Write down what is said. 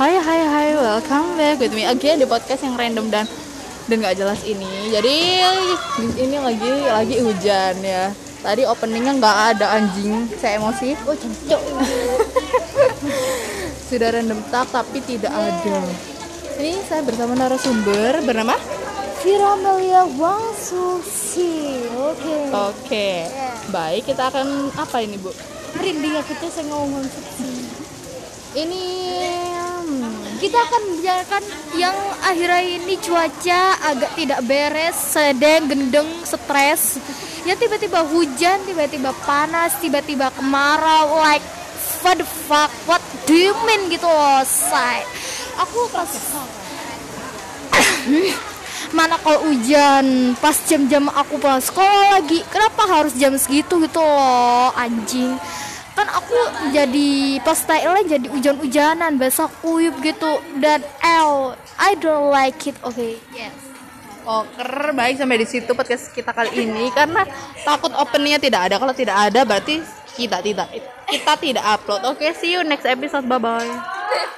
Hai hai hai, welcome back with me again di podcast yang random dan dan nggak jelas ini. Jadi ini lagi lagi hujan ya. Tadi openingnya nggak ada anjing, saya emosi. Oh cocok Sudah random tak tapi tidak ada. Ini saya bersama narasumber bernama. Vira Melia Wang Susi Oke Oke, baik kita akan apa ini bu? Merinding aku tuh saya ngomong Susi Ini Kita akan bicarakan yang akhir ini cuaca agak tidak beres Sedang, gendeng, stres. Ya tiba-tiba hujan, tiba-tiba panas, tiba-tiba kemarau. Like what the fuck, what do you mean gitu loh say? Aku pas mana kalau hujan? Pas jam-jam aku pulang sekolah lagi. Kenapa harus jam segitu gitu loh anjing kan aku jadi pas jadi hujan-hujanan basah kuyup gitu dan L I don't like it oke okay, yes Oker, baik sampai di situ podcast kita kali ini karena takut openingnya tidak ada. Kalau tidak ada berarti kita tidak kita tidak upload. Oke, see you next episode. Bye bye.